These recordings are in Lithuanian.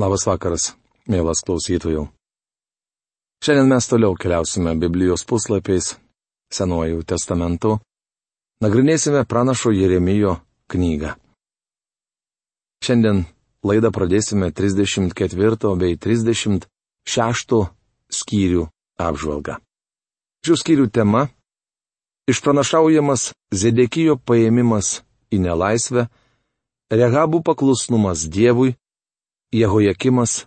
Labas vakaras, mielas klausytojų. Šiandien mes toliau keliausime Biblijos puslapiais, Senuoju testamentu, nagrinėsime pranašo Jeremijo knygą. Šiandien laidą pradėsime 34 bei 36 skyrių apžvalgą. Šių skyrių tema - išpranašaujamas Zedekijo paėmimas į nelaisvę, Rehabų paklusnumas Dievui, Jehojakimas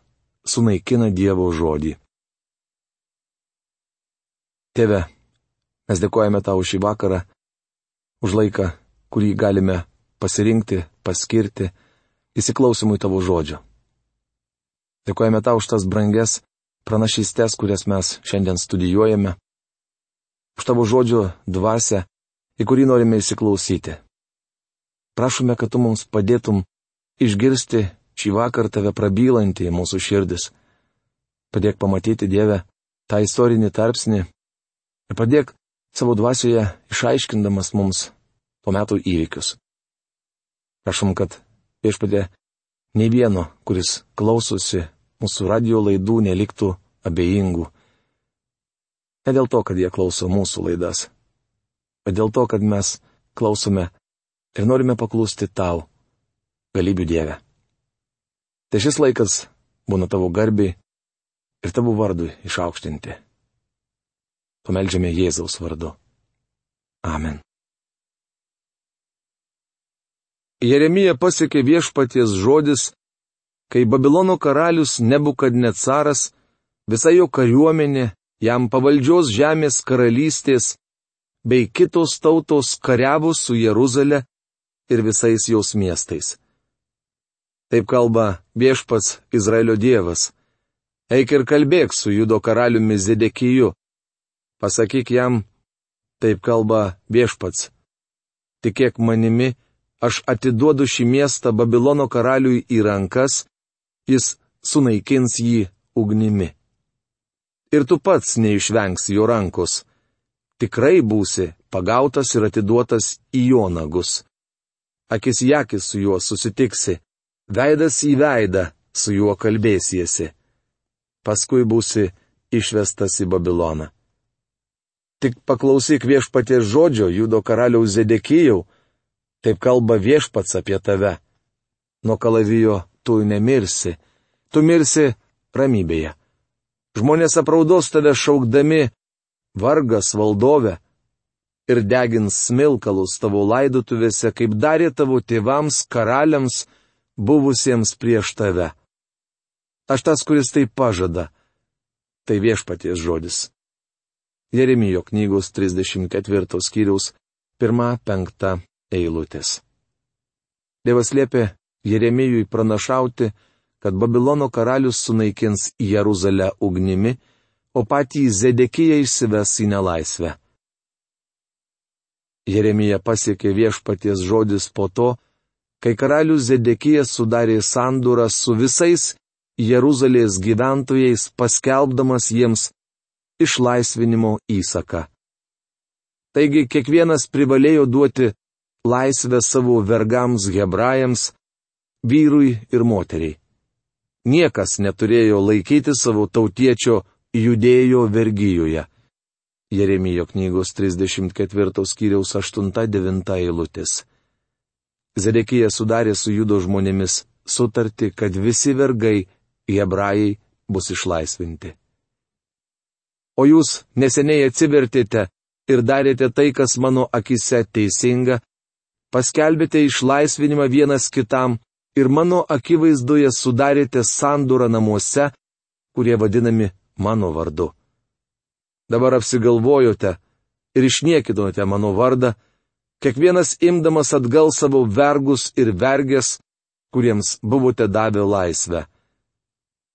sunaikina Dievo žodį. Tėve, mes dėkojame tau šį vakarą, už laiką, kurį galime pasirinkti, paskirti įsiklausimui tavo žodžio. Dėkojame tau už tas brangias pranašystės, kurias mes šiandien studijuojame, už tavo žodžio dvasę, į kurį norime įsiklausyti. Prašome, kad tu mums padėtum išgirsti šį vakar tave prabylantį į mūsų širdis. Padėk pamatyti Dievę tą istorinį tarpsnį ir padėk savo dvasioje išaiškindamas mums tuo metu įvykius. Prašom, kad viešpadė nei vieno, kuris klausosi mūsų radio laidų, neliktų abejingų. Ne dėl to, kad jie klauso mūsų laidas, bet dėl to, kad mes klausome ir norime paklusti tau, galybių Dieve. Tai šis laikas būna tavo garbiai ir tavo vardui išaukštinti. Pameldžiame Jėzaus vardu. Amen. Jeremija pasiekė viešpaties žodis, kai Babilono karalius Nebukadnecaras, visa jo kariuomenė, jam pavaldžios žemės karalystės, bei kitos tautos kariavus su Jeruzalė ir visais jos miestais. Taip kalba viešpats Izraelio Dievas. Eik ir kalbėk su judo karaliumi Zedekiju. Pasakyk jam, taip kalba viešpats. Tikėk manimi, aš atiduodu šį miestą Babilono karaliui į rankas, jis sunaikins jį ugnimi. Ir tu pats neišvengsi jo rankos. Tikrai būsi pagautas ir atiduotas į jo nagus. Akis į akis su juo susitiksi veidas į veidą su juo kalbėsiesi. Paskui būsi išvestas į Babiloną. Tik paklausyk viešpaties žodžio judo karaliaus Zedekijau, taip kalba viešpats apie tave. Nuo kalavijo tu nemirsi, tu mirsi ramybėje. Žmonės apraudos tave šaukdami, vargas valdove, ir degins smilkalus tavo laidotuvėse, kaip darė tavo tėvams, karaliams, buvusiems prieš tave. Aš tas, kuris tai pažada. Tai viešpaties žodis. Jeremijo knygos 34 skyriaus 1-5 eilutės. Dievas liepė Jeremijui pranašauti, kad Babilono karalius sunaikins Jeruzalę ugnimi, o patį Zedekiją išsives į nelaisvę. Jeremija pasiekė viešpaties žodis po to, kai karalius Zedekijas sudarė sandūrą su visais Jeruzalės gyventojais, paskelbdamas jiems išlaisvinimo įsaką. Taigi kiekvienas privalėjo duoti laisvę savo vergams hebrajams, vyrui ir moteriai. Niekas neturėjo laikyti savo tautiečio judėjo vergyjoje. Jeremijo knygos 34 skyriaus 8-9 eilutės. Zedekija sudarė su judo žmonėmis sutartį, kad visi vergai, hebrajai, bus išlaisvinti. O jūs neseniai atsivertėte ir darėte tai, kas mano akise teisinga, paskelbėte išlaisvinimą vienas kitam ir mano akivaizdoje sudarėte sandūrą namuose, kurie vadinami mano vardu. Dabar apsigalvojote ir išniekinote mano vardą, kiekvienas imdamas atgal savo vergus ir vergės, kuriems buvote davę laisvę.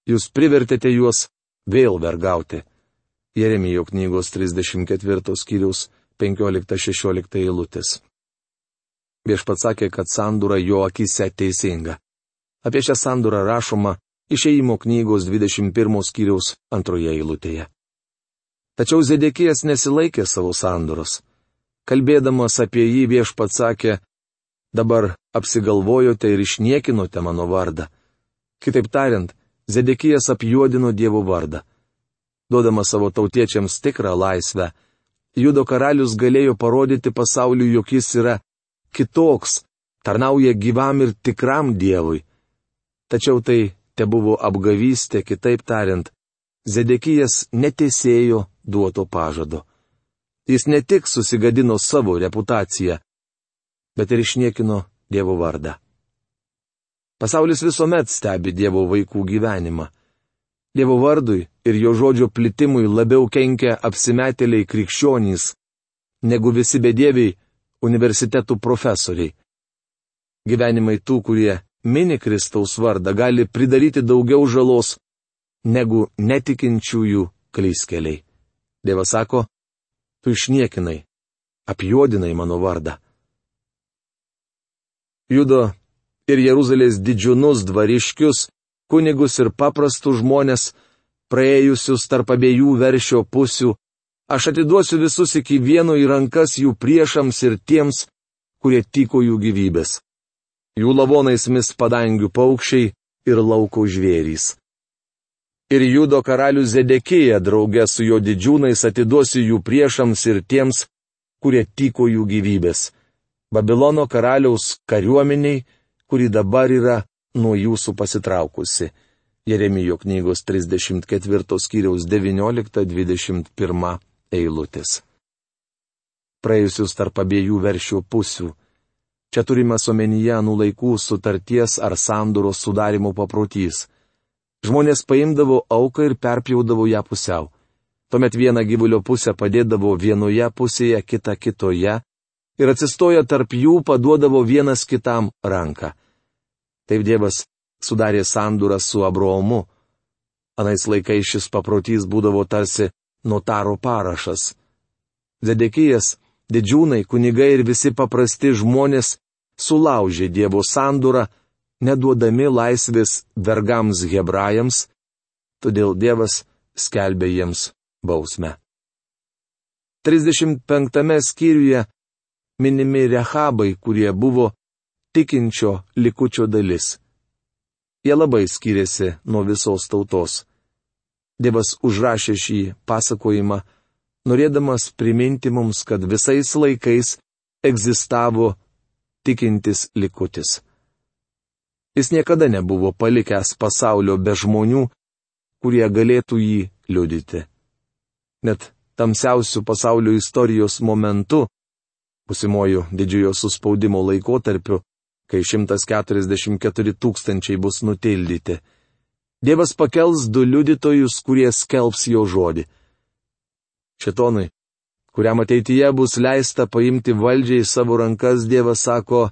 Jūs privertėte juos vėl vergauti. Jeremijo knygos 34 skyriaus 15-16 eilutės. Viešpats sakė, kad sandūra jo akise teisinga. Apie šią sandūrą rašoma išeimo knygos 21 skyriaus antroje eilutėje. Tačiau Zedekijas nesilaikė savo sanduros. Kalbėdamas apie jį viešpats sakė, dabar apsigalvojote ir išniekinote mano vardą. Kitaip tariant, Zedekijas apjuodino Dievo vardą. Duodamas savo tautiečiams tikrą laisvę, Judo karalius galėjo parodyti pasauliu, jog jis yra kitoks, tarnauja gyvam ir tikram Dievui. Tačiau tai te buvo apgavystė, kitaip tariant, Zedekijas netesėjo duoto pažado. Jis ne tik susigadino savo reputaciją, bet ir išniekino Dievo vardą. Pasaulis visuomet stebi Dievo vaikų gyvenimą. Dievo vardui ir jo žodžio plitimui labiau kenkia apsimetėliai krikščionys, negu visi bedieviai universitetų profesoriai. Gyvenimai tų, kurie mini Kristaus vardą, gali pridaryti daugiau žalos negu netikinčiųjų klyskeliai. Dievas sako, tu išniekinai, apjuodinai mano vardą. Judo ir Jeruzalės didžiūnus dvariškius, kunigus ir paprastus žmonės, praėjusius tarp abiejų veršio pusių, aš atiduosiu visus iki vieno į rankas jų priešams ir tiems, kurie tiko jų gyvybės. Jų lavonais mis padangių paukščiai ir lauko žvėrys. Ir judo karalius Zedekėja draugė su jo didžiūnais atiduosiu jų priešams ir tiems, kurie tiko jų gyvybės. Babilono karaliaus kariuomeniai, kuri dabar yra nuo jūsų pasitraukusi. Jeremijo knygos 34 skyriaus 19-21 eilutės. Praėjusius tarp abiejų veršių pusių. Čia turime omenyje anų laikų sutarties ar sandoros sudarimo paprotys. Žmonės paimdavo auką ir perpjaudavo ją pusiau. Tuomet vieną gyvulio pusę padėdavo vienoje pusėje, kitą kitoje ir atsistoję tarp jų paduodavo vienas kitam ranką. Taip Dievas sudarė sandūrą su Abraomu. Anais laikais šis paprotys būdavo tarsi notaro parašas. Zedekijas, didžiūnai, kunigai ir visi paprasti žmonės sulaužė Dievo sandūrą, neduodami laisvės vergams hebrajams, todėl Dievas skelbė jiems bausmę. 35 skyriuje minimi rehabai, kurie buvo tikinčio likučio dalis. Jie labai skiriasi nuo visos tautos. Dievas užrašė šį pasakojimą, norėdamas priminti mums, kad visais laikais egzistavo tikintis likutis. Jis niekada nebuvo palikęs pasaulio be žmonių, kurie galėtų jį liudyti. Net tamsiausių pasaulio istorijos momentu, pusimuoju didžiojo suspaudimo laikotarpiu, kai 144 tūkstančiai bus nutildyti. Dievas pakels du liudytojus, kurie skelbs jo žodį. Šetonui, kuriam ateityje bus leista paimti valdžiai savo rankas, Dievas sako,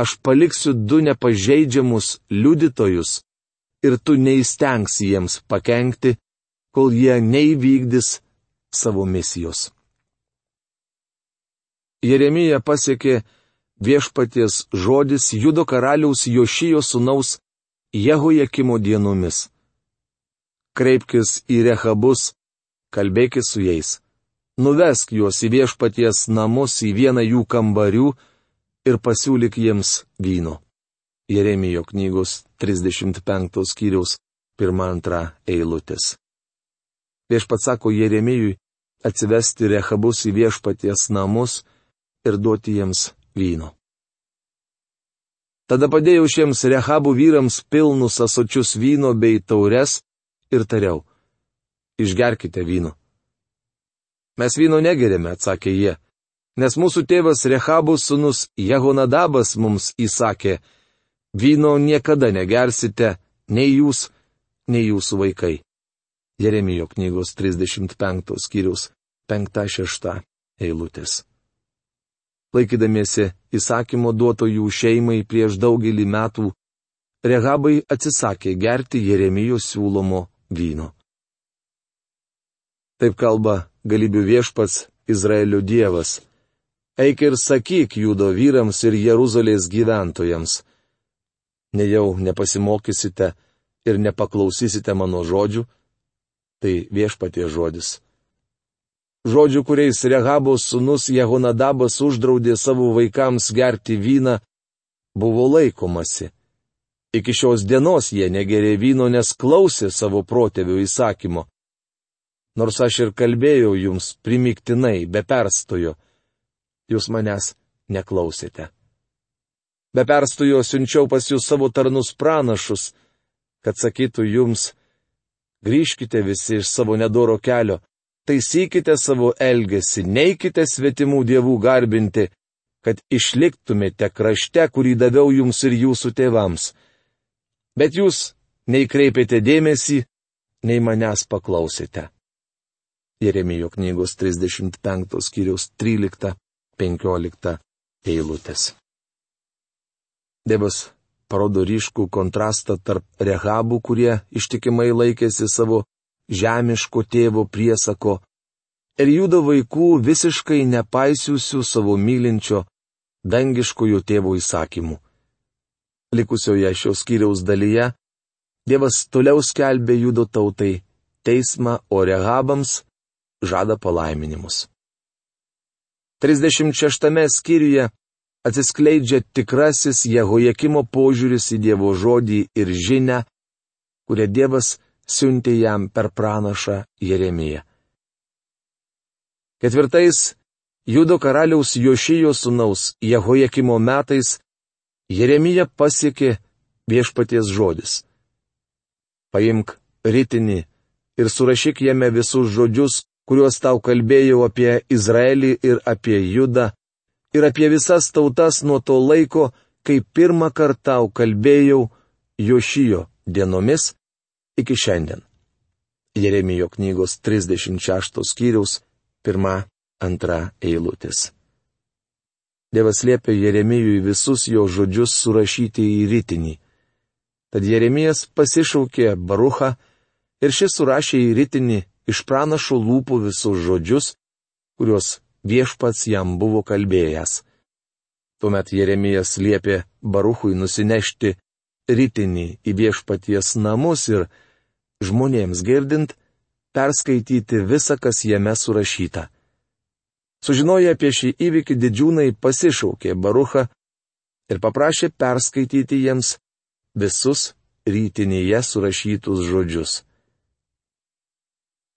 aš paliksiu du nepažeidžiamus liudytojus ir tu neįstengsi jiems pakengti, kol jie neįvykdys savo misijos. Jeremija pasiekė viešpaties žodis judo karaliaus Jošijo sūnaus Jehojakimo dienomis. Kreipkis į Rehabus, kalbėkis su jais. Nuvesk juos į viešpaties namus į vieną jų kambarių ir pasiūlyk jiems vyno. Jeremijo knygos 35 skyriaus 1-2 eilutės. Viešpats sako Jeremijui atsivesti Rehabus į viešpaties namus ir duoti jiems vyno. Tada padėjau šiems rehabų vyrams pilnus asočius vyno bei taures ir tariau, išgerkite vyno. Mes vyno negerėme, atsakė jie, nes mūsų tėvas Rehabų sunus Jehonadabas mums įsakė, vyno niekada negersite, nei jūs, nei jūsų vaikai. Jeremijo knygos 35 skyrius 5-6 eilutės laikydamiesi įsakymo duoto jų šeimai prieš daugelį metų, Rehabai atsisakė gerti Jeremijo siūlomo vyno. Taip kalba galybių viešpats Izraelio dievas. Eik ir sakyk judo vyrams ir Jeruzalės gyventojams. Nejau nepasimokysite ir nepaklausysite mano žodžių, tai viešpatie žodis žodžių, kuriais Rehabos sunus Jehonadabas uždraudė savo vaikams gerti vyną, buvo laikomasi. Iki šios dienos jie negerė vyno, nes klausė savo protėvių įsakymo. Nors aš ir kalbėjau jums primiktinai, be perstojo, jūs manęs neklausėte. Be perstojo siunčiau pas jūs savo tarnus pranašus, kad sakytų jums, grįžkite visi iš savo nedoro kelio, taisykite savo elgesį, neikite svetimų dievų garbinti, kad išliktumėte krašte, kurį daviau jums ir jūsų tėvams. Bet jūs nei kreipėte dėmesį, nei manęs paklausėte. Jeremijo knygos 35 skyriaus 13-15 eilutės. Dievas parodo ryškų kontrastą tarp rehabų, kurie ištikimai laikėsi savo žemiško tėvo priesako, ir judo vaikų visiškai nepaisiusių savo mylinčio dangiškojo tėvo įsakymų. Likusioje šios skyriaus dalyje Dievas toliau skelbė judo tautai teismą, o rehabams žada palaiminimus. 36 skyriuje atsiskleidžia tikrasis Jehojakimo požiūris į Dievo žodį ir žinę, kurią Dievas siuntė jam per pranašą Jeremiją. Ketvirtais Judo karaliaus Jošijo sūnaus Jehojakimo metais Jeremija pasiekė viešpaties žodis. Paimk rytinį ir surašyk jame visus žodžius, kuriuos tau kalbėjau apie Izraelį ir apie Judą, ir apie visas tautas nuo to laiko, kai pirmą kartą tau kalbėjau Jošijo dienomis iki šiandien. Jeremijo knygos 36 skyriaus 1-2 eilutės. Dievas liepė Jeremijui visus jo žodžius surašyti į rytinį. Tad Jeremijas pasišaukė Baruchą ir šis surašė į rytinį iš pranašo lūpų visus žodžius, kuriuos viešpats jam buvo kalbėjęs. Tuomet Jeremijas liepė Baruchui nusinešti rytinį į viešpaties namus ir, žmonėms girdint, perskaityti visą, kas jame surašyta. Sužinoję apie šį įvykį didžiūnai pasišaukė Baruchą ir paprašė perskaityti jiems visus rytinėje surašytus žodžius.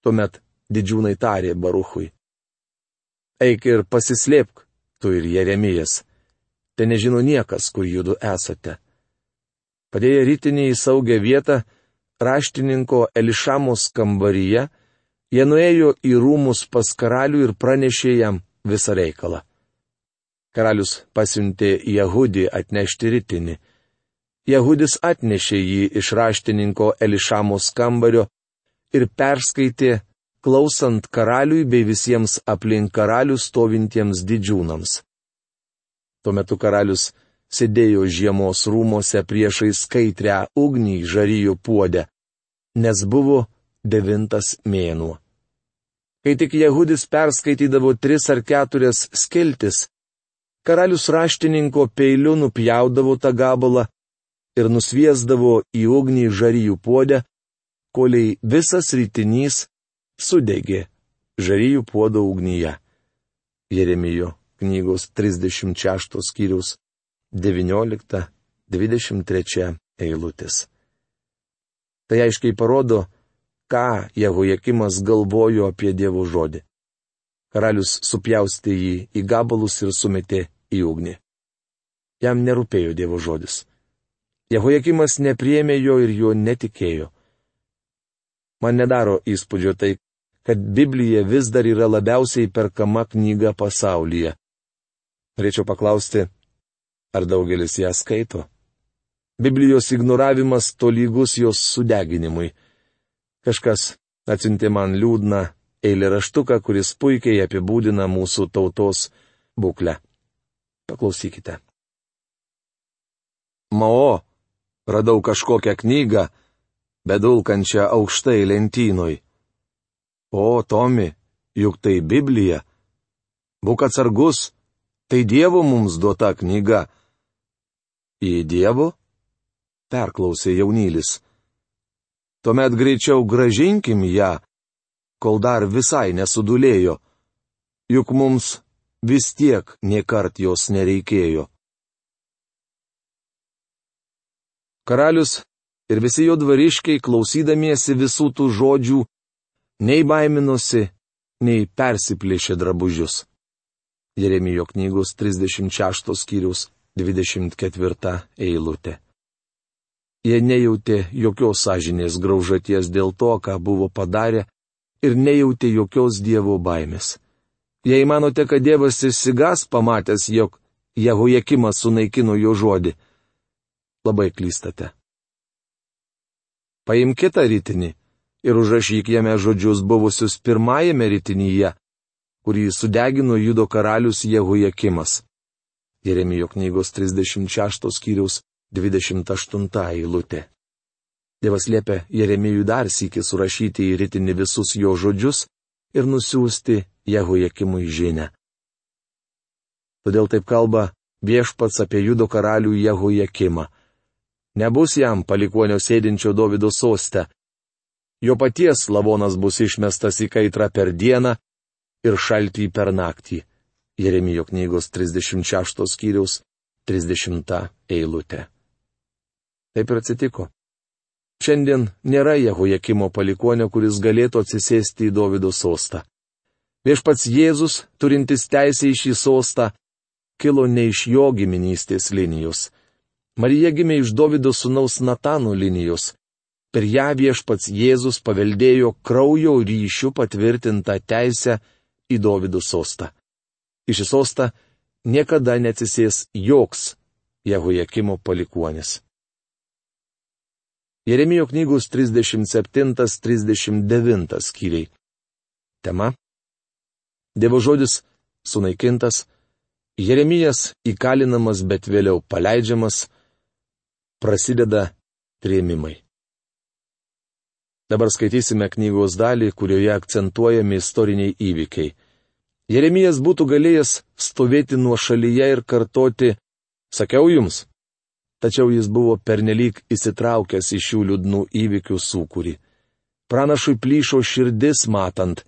Tuomet didžiūnai tarė Baruchui. Eik ir pasislėpk, tu ir Jeremijas. Te nežino niekas, kur judu esate. Padėję rytinį į saugią vietą, raštininko Elišamos kambaryje, Jie nuėjo į rūmus pas karalių ir pranešė jam visą reikalą. Karalius pasiuntė Jehudį atnešti rytinį. Jehudis atnešė jį iš raštininko Elišamos kambario ir perskaitė, klausant karaliui bei visiems aplink karalių stovintiems didžiūnams. Tuo metu karalius sėdėjo žiemos rūmose priešai skaitrę ugnį žaryjų puodę, nes buvo devintas mėnuo. Kai tik Jehudis perskaitydavo tris ar keturias skiltis, karalius raštininko peiliu nupjaudavo tą gabalą ir nusviesdavo į ugnį žaryjų puodę, koliai visas rytinys sudegė žaryjų puodo ugnyje. Jeremijo knygos 36 skyrius 19-23 eilutės. Tai aiškiai parodo, ką Jehojakimas galvojo apie Dievo žodį. Karalius supjaustė jį į gabalus ir sumetė į ugnį. Jam nerūpėjo Dievo žodis. Jehojakimas nepriemė jo ir jo netikėjo. Man nedaro įspūdžio tai, kad Biblija vis dar yra labiausiai perkama knyga pasaulyje. Norėčiau paklausti, ar daugelis ją skaito? Biblijos ignoravimas tolygus jos sudeginimui. Kažkas atsintė man liūdną eilėraštuką, kuris puikiai apibūdina mūsų tautos būklę. Paklausykite. Mao, radau kažkokią knygą, bedulkančią aukštai lentynoj. O, Tomi, juk tai Biblija. Būk atsargus, tai Dievo mums duota knyga. Į Dievo? Perklausė jaunylis. Tuomet greičiau gražinkim ją, kol dar visai nesudulėjo. Juk mums vis tiek niekart jos nereikėjo. Karalius ir visi jo dvariškiai, klausydamiesi visų tų žodžių, nei baiminosi, nei persiplėšė drabužius. Jeremijo knygos 36 skyrius 24 eilutė. Jie nejautė jokios sąžinės graužaties dėl to, ką buvo padarę, ir nejautė jokios Dievo baimės. Jei manote, kad Dievas išsigas pamatęs, jog Jehojakimas sunaikino jo žodį, labai klystate. Paimk kitą rytinį ir užrašyk jame žodžius buvusius pirmajame rytinyje, kurį sudegino judo karalius Jehojakimas. Jeremijo knygos 36 skyriaus 28 eilutė. Dievas liepia Jeremijui dar sįki surašyti į rytinį visus jo žodžius ir nusiųsti Jehojakimui žinę. Todėl taip kalba viešpats apie judo karalių Jehojakimą. Nebus jam palikonio sėdinčio Davido sostę. Jo paties lavonas bus išmestas į kaitrą per dieną, ir šaltį per naktį. Jeremijo knygos 36 skyriaus 30 eilutė. Taip ir atsitiko. Šiandien nėra Jehojakimo palikonio, kuris galėtų atsisėsti į Davido sostą. Viešpats Jėzus, turintis teisę į šį sostą, kilo ne iš jo giminystės linijos. Marija gimė iš Davido sūnaus Natano linijos. Per ją viešpats Jėzus paveldėjo kraujo ryšių patvirtintą teisę į Dovydų sostą. Šį sostą niekada neatsisės joks Jehojakimo palikuonis. Jeremijo knygos 37-39 skyriai. Tema. Dievo žodis sunaikintas, Jeremijas įkalinamas, bet vėliau paleidžiamas, prasideda trėmimai. Dabar skaitysime knygos dalį, kurioje akcentuojami istoriniai įvykiai. Jeremijas būtų galėjęs stovėti nuo šalyje ir kartoti, sakiau jums. Tačiau jis buvo pernelyg įsitraukęs į šių liūdnų įvykių sūkurį. Pranašui plyšo širdis matant,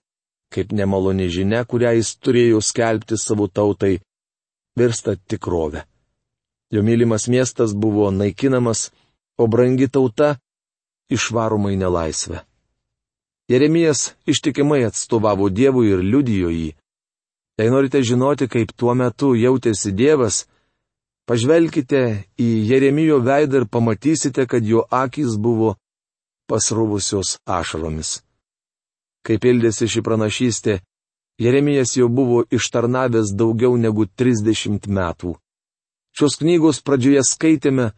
kaip nemaloni žinia, kurią jis turėjo skelbti savo tautai, virsta tikrovę. Jo mylimas miestas buvo naikinamas, o brangi tauta išvaroma į nelaisvę. Jeremijas ištikimai atstovavo Dievui ir liudijo jį. Jei norite žinoti, kaip tuo metu jautėsi Dievas, pažvelkite į Jeremijo veidą ir pamatysite, kad jo akis buvo pasrūvusios ašaromis. Kaip pildėsi ši pranašystė, Jeremijas jau buvo ištarnavęs daugiau negu 30 metų. Šios knygos pradžioje skaitėme,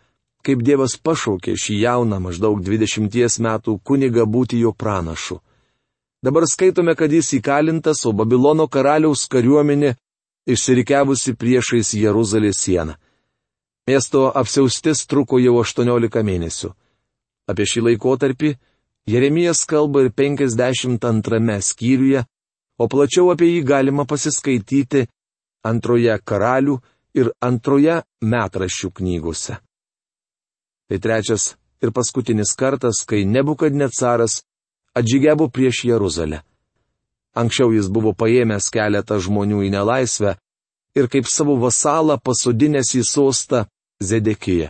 kaip Dievas pašaukė šį jauną maždaug 20 metų kunigą būti jo pranašu. Dabar skaitome, kad jis įkalintas, o Babilono karaliaus kariuomenė išsirikiavusi priešais Jeruzalės sieną. Miesto apsiaustis truko jau 18 mėnesių. Apie šį laikotarpį Jeremijas kalba ir 52 skyriuje, o plačiau apie jį galima pasiskaityti antroje karalių ir antroje metraščių knygose. Tai trečias ir paskutinis kartas, kai nebukadnecaras atžygiavo prieš Jeruzalę. Anksčiau jis buvo paėmęs keletą žmonių į nelaisvę ir kaip savo vasalą pasodinęs į sostą Zedekiją.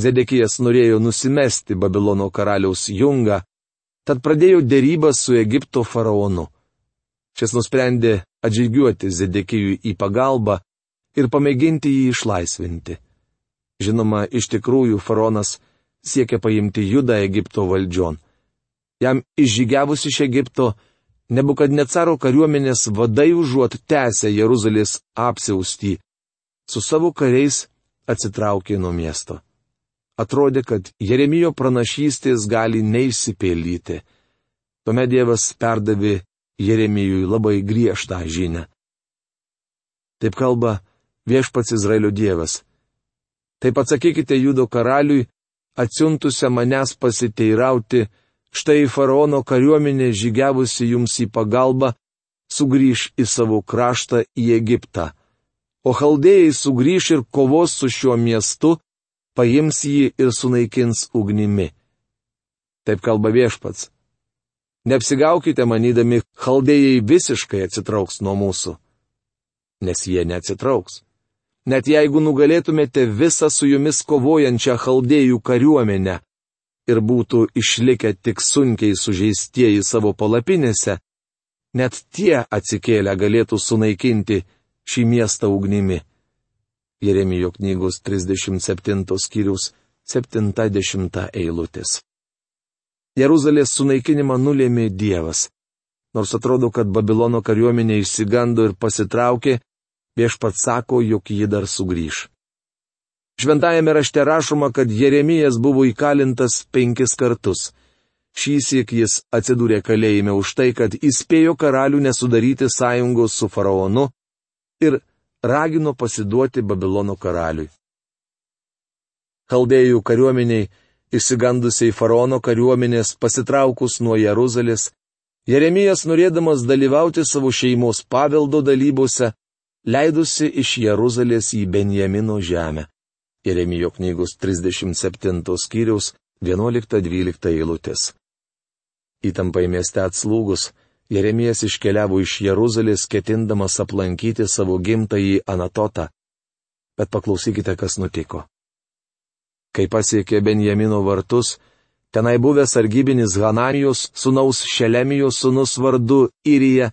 Zedekijas norėjo nusimesti Babilono karaliaus jungą, tad pradėjo dėrybą su Egipto faraonu. Šis nusprendė atžygiuoti Zedekijui į pagalbą ir pamėginti jį išlaisvinti. Žinoma, iš tikrųjų faraonas siekia paimti Judą Egipto valdžion. Jam išžygiavus iš Egipto, nebukadnecaro kariuomenės vadai užuot tęsę Jeruzalės apsiaustį, su savo kariais atsitraukė nuo miesto. Atrodė, kad Jeremijo pranašystės gali neįsipėlyti. Tuomet Dievas perdavė Jeremijui labai griežtą žinę. Taip kalba viešpats Izraelio Dievas. Taip atsakykite judo karaliui, atsiuntusią manęs pasiteirauti, štai faraono kariuomenė žygiavusi jums į pagalbą, sugrįž į savo kraštą į Egiptą. O chaldėjai sugrįž ir kovos su šiuo miestu, paims jį ir sunaikins ugnimi. Taip kalba viešpats. Neapsigaukite manydami, chaldėjai visiškai atsitrauks nuo mūsų. Nes jie neatsitrauks. Net jeigu nugalėtumėte visą su jumis kovojančią chaldėjų kariuomenę ir būtų išlikę tik sunkiai sužeistieji savo palapinėse, net tie atsikėlę galėtų sunaikinti šį miestą ugnimi. Jeremijo knygos 37 skyrius 70 eilutės. Jeruzalės sunaikinimą nulėmė Dievas. Nors atrodo, kad Babilono kariuomenė išsigando ir pasitraukė, viešpats sako, jog ji dar sugrįž. Šventajame rašte rašoma, kad Jeremijas buvo įkalintas penkis kartus. Šį sėk jis atsidūrė kalėjime už tai, kad įspėjo karalių nesudaryti sąjungos su faraonu ir ragino pasiduoti Babilono karaliui. Chaldėjų kariuomeniai Išsigandusiai faraono kariuomenės pasitraukus nuo Jeruzalės, Jeremijas norėdamas dalyvauti savo šeimos paveldo dalybose, leidusi iš Jeruzalės į Benjamino žemę. Jeremijo knygos 37 skyriaus 11-12 eilutės. Įtampai mieste atslūgus, Jeremijas iškeliavo iš Jeruzalės ketindamas aplankyti savo gimtąjį Anatotą. Bet paklausykite, kas nutiko. Kai pasiekė Benjamino vartus, tenai buvęs sargybinis Hananijos sunaus Šelemijos sunus vardu Irija,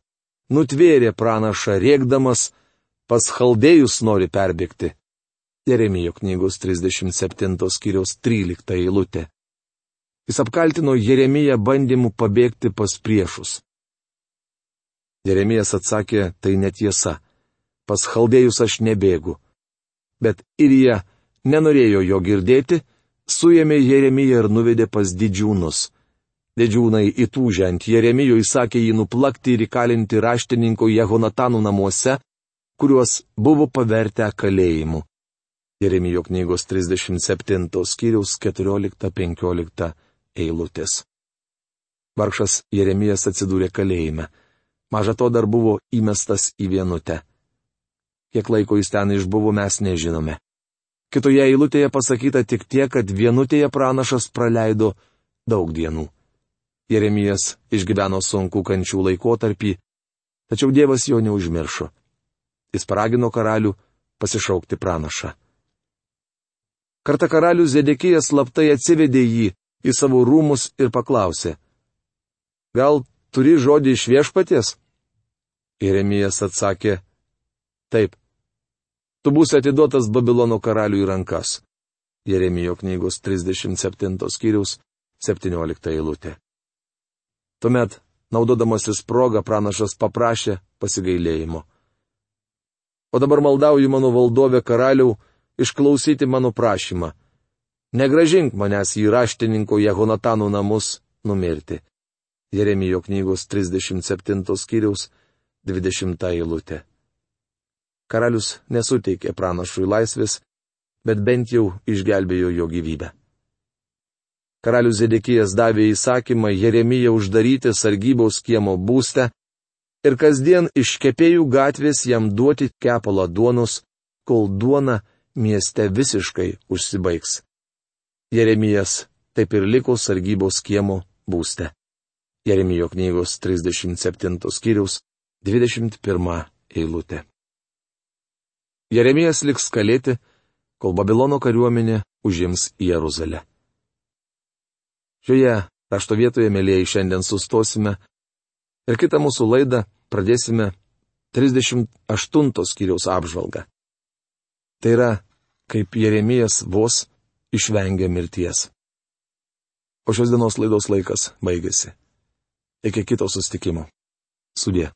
nutvėrė pranašą rėkdamas, pas chaldėjus nori perbėgti. Jeremijo knygos 37 skyriaus 13 eilutė. Jis apkaltino Jeremiją bandymu pabėgti pas priešus. Jeremijas atsakė, tai netiesa. Pas chaldėjus aš nebėgu. Bet Irija nenorėjo jo girdėti, suėmė Jeremiją ir nuvedė pas didžiūnus. Didžiūnai įtūžę ant Jeremijo įsakė jį nuplakti ir įkalinti raštininko Jehonatanų namuose, kuriuos buvo pavertę kalėjimu. Jeremijo knygos 37 skyriaus 14-15 eilutės. Vargšas Jeremijas atsidūrė kalėjime. Maža to dar buvo įmestas į vienutę. Kiek laiko jis ten išbuvo, mes nežinome. Kitoje eilutėje pasakyta tik tiek, kad vienutėje pranašas praleido daug dienų. Jeremijas išgyveno sunku kančių laikotarpį, tačiau Dievas jo neužmiršo. Jis paragino karalių pasišaukti pranašą. Kartą karalius Zedekijas slaptai atsivedė jį į savo rūmus ir paklausė. Gal turi žodį iš viešpaties? Jeremijas atsakė. Taip tu būsi atiduotas Babilono karaliui rankas. Jeremijo knygos 37 skyriaus 17 eilutė. Tuomet, naudodamasis progą, pranašas paprašė pasigailėjimo. O dabar maldauju mano valdovę karaliau išklausyti mano prašymą. Negražink manęs į raštininko Jehonatanų namus numirti. Jeremijo knygos 37 skyriaus 20 eilutė. Karalius nesuteikė pranašui laisvės, bet bent jau išgelbėjo jo gyvybę. Karalius Zedekijas davė įsakymą Jeremiją uždaryti sargybos kiemo būstę ir kasdien iš kepėjų gatvės jam duoti kepalą duonos, kol duona mieste visiškai užsibaigs. Jeremijas taip ir liko sargybos kiemo būste. Jeremijo knygos 37 skyriaus 21 eilutė. Jeremijas liks kalėti, kol Babilono kariuomenė užims Jeruzalę. Šioje rašto vietoje, mėlyjei, šiandien sustosime ir kitą mūsų laidą pradėsime 38 skyriaus apžvalgą. Tai yra, kaip Jeremijas vos išvengė mirties. O šios dienos laidos laikas baigėsi. Iki kito sustikimo. Sudė.